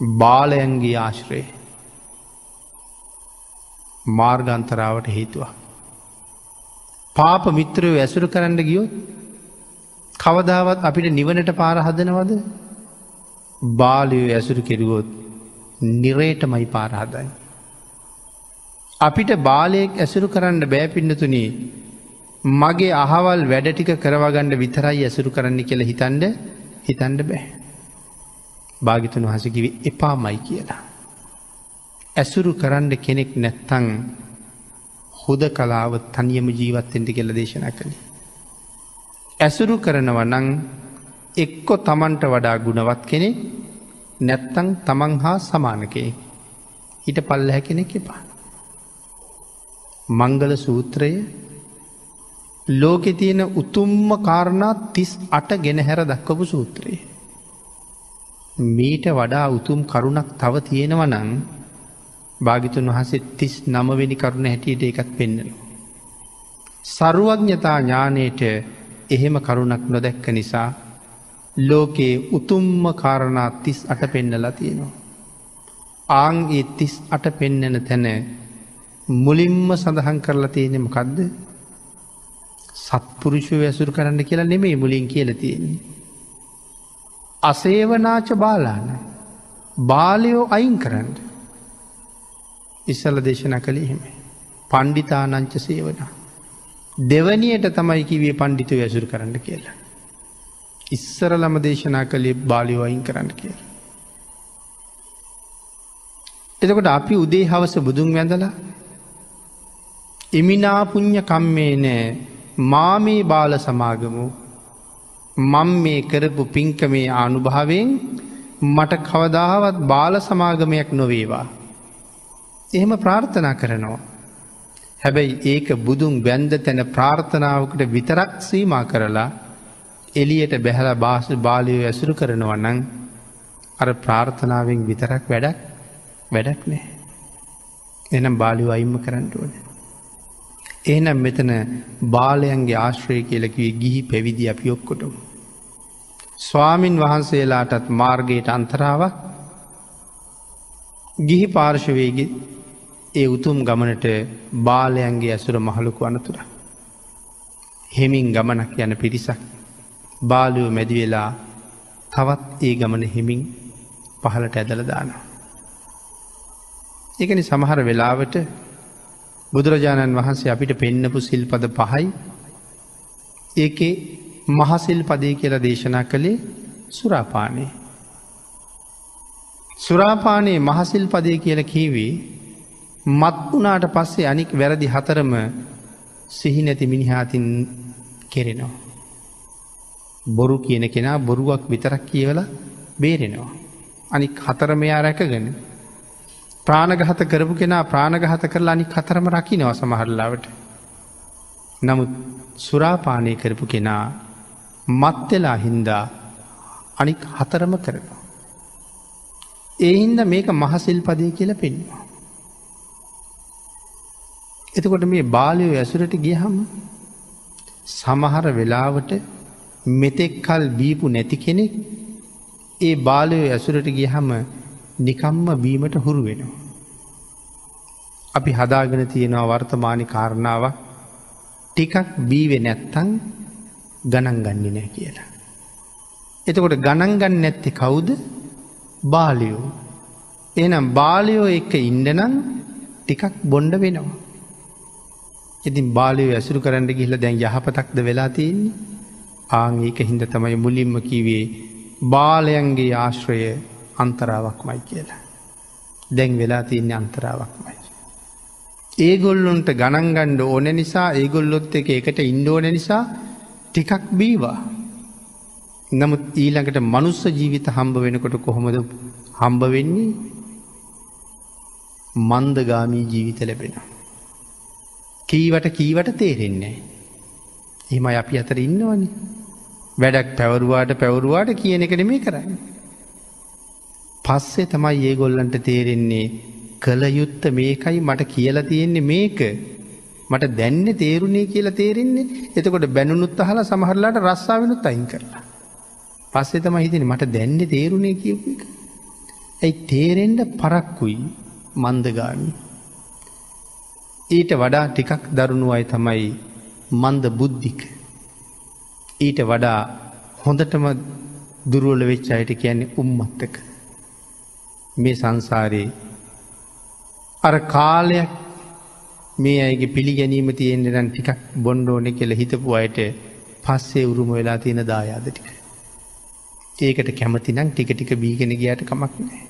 බාලයන්ගේ ආශ්‍රය මාර්ගන්තරාවට හේතුවක්. පාප මිත්‍රයෝ ඇසුරු කරන්න ගියොත් කවදාවත් අපිට නිවනට පාරහදනවද බාලයෝ ඇසුරු කෙරුවොත් නිරේට මයි පාරහදයි. අපිට බාලයෙක් ඇසුරු කරන්න බෑපින්නතුනේ මගේ අහවල් වැඩ ටික කරවගණ්ඩ විතරයි ඇසුරු කරන්න කියල හිතන්ඩ හිතන්ඩ බෑ. භාගිතුන් වහසකිව එපා මයි කියලා. ඇසුරු කරන්න කෙනෙක් නැත්තං හොද කලාව තනියම ජීවත්තෙන්ට කෙල දේශනා කළේ. ඇසුරු කරනව නං එක්කො තමන්ට වඩා ගුණවත් කෙනෙක් නැත්තං තමන් හා සමානකේ හිට පල්ල හැ කෙනෙක් එපා. මංගල සූත්‍රය ලෝකෙ තියෙන උතුම්ම කාරණා තිස් අට ගෙනහැර දක්වපු සූත්‍රයේ. මීට වඩා උතුම් කරුණක් තව තියෙනවනං භාගිතුන් වහසේ තිස් නමවෙනි කරුණ හැටියට එකත් පෙන්න්නන. සරුවඥතා ඥානයට එහෙම කරුණක් නොදැක්ක නිසා ලෝකයේ උතුම්ම කාරණා තිස් අට පෙන්නලා තියෙනවා. ආං ඒ තිස් අට පෙන්නන තැන මුලින්ම සඳහන් කරලා තියෙනෙ මොකක්ද සත්පුරුෂව ඇසුරු කරන්න කියලා නෙමේ මුලින් කියල තියෙන්නේ. අසේවනාච බාලාන බාලයෝ අයින් කරන්න ඉස්සල දේශන කළේ එහෙම. පණ්ඩිතානංච සේවන. දෙවනියට තමයි කිවේ පණ්ඩිතු ඇසුරු කරන්න කියලා. ඉස්සරලම දේශනා කළේ බාලියෝ අයින් කරන්න කියලා. එතකොට අපි උදේ හවස බුදුන් වැඳලා ඉමිනාපුං්ඥ කම්මේ නෑ මාමේ බාල සමාගමු මං මේ කරපු පින්කමේ ආනුභාවෙන් මට කවදාවත් බාල සමාගමයක් නොවේවා. එහෙම ප්‍රාර්ථනා කරනවා. හැබැයි ඒක බුදුන් බැන්ද තැන ප්‍රාර්ථනාවකට විතරක් සීමා කරලා එලියට බැහල බාස බාලයෝ ඇසුරු කරනවන්නන් අර ප්‍රාර්ථනාවෙන් විතරක් වැඩක් වැඩක් නෑ. එනම් බාලිව අයිම්ම කරන්නටුවන. එහනම් මෙතන බාලයන්ගේ ආශ්‍රය කියලකිවේ ගිහි පැවිදි අපි ඔක්කොටම. ස්වාමින් වහන්සේලාටත් මාර්ගයට අන්තරාවක් ගිහි පාර්ශවයගේ ඒ උතුම් ගමනට බාලයන්ගේ ඇසුර මහලොකු අනතුර. හෙමින් ගමනක් යන පිරිසක් බාලයෝ මැදිවෙලා තවත් ඒ ගමන හෙමින් පහලට ඇදල දානවා. එකනි සමහර වෙලාවට බුදුරජාණන් වහන්සේ අපිට පෙන්නපු සිල්පද පහයි ඒකේ මහසිල් පදය කියලා දේශනා කළේ සුරාපානයේ. සුරාපානයේ මහසිල් පදය කියල කීවේ මත් වනාට පස්සේ අනික් වැරදි හතරම සිහි නැති මිනිහාතින් කෙරෙනවා. බොරු කියන කෙනා බොරුවක් විතරක් කියවල බේරෙනවා. අනික් හතරමයා රැකගෙන. ප්‍රාණගහත කරපු කෙනා ප්‍රාණගහත කරලා අනි කතරම රකිනව සමහරලාවට. නමුත් සුරාපානය කරපු කෙනා මත්වෙලා හින්දා අනික් හතරම කරනවා. ඒහින්ද මේක මහසිල් පදය කියල පෙන්වා. එතකොට මේ බාලයෝ ඇසුරට ගියහම සමහර වෙලාවට මෙතෙක් කල් බීපු නැති කෙනෙක් ඒ බාලයෝ ඇසුරට ගියහම නිකම්ම බීමට හුරු වෙනවා. අපි හදාගෙන තියෙනවා වර්තමානි කාරණාවක් ටිකක් බීවෙ නැත්තං ගණන් ගන්නේ නෑ කියලා. එතකොට ගණන්ගන්න නැත්තෙ කවුද බාලියෝ. එනම් බාලියෝ එක්ක ඉන්ඩනම් ටිකක් බොන්්ඩ වෙනවා. ඉතින් බාලයෝ ඇසුරු කරන්න ගිහිල දැන් යහපතක්ද වෙලා තියෙන්නේ ආං ඒක හින්ද තමයි මුලින්ම කිවේ බාලයන්ගේ ආශ්‍රය අන්තරාවක් මයි කියලා. දැන් වෙලා තියන්නේ අන්තරාවක්මයි. ඒගොල්ලොන්ට ගණන්ගණ්ඩ ඕන නිසා ඒගොල්ලොත් එක එකට ඉන්ඩෝන නිසා ටිකක් බීවා. නමුත් ඊළඟට මනුස්ස ජීවිත හම්බ වෙනකොට කොහොමද හම්බ වෙන්නේ මන්දගාමී ජීවිත ලැබෙන. කීවට කීවට තේරෙන්නේ. එම අපි අතර ඉන්නවනි. වැඩක් පැවරුවාට පැවරුවාට කියන එක නෙමේ කරන්න. පස්සේ තමයි ඒගොල්ලන්ට තේරෙන්නේ කළ යුත්ත මේකයි මට කියලා තියෙන්නේ මේක මට දැන්න තේරුණේ කියලා තේරෙන්නේ එතකොට බැනුත් අහලා සමහරලාට රස්සාාවනුත් අයින් කරලා. පස්සේ තම හිතන මට දැන්න තේරුණේ කියපු එක. ඇයි තේරෙන්ඩ පරක්කුයි මන්දගාමි. ඊට වඩා ටිකක් දරුණු අයි තමයි මන්ද බුද්ධික. ඊට වඩා හොඳටම දුරුවල වෙච්ච අයට කියන්නේ උම්මත්තක. මේ සංසාරයේ අර කාලයක් මේ අයගේ පිළිගැනීම තියෙන්ට නම් ටිකක් බොන්්ඩෝන කෙළ හිතපු අයට පස්සේ උරුම වෙලා තියෙන දායාදටික. ඒකට කැමතිනම් ටික ටික බීගෙන ගයාට කමක් නෑ.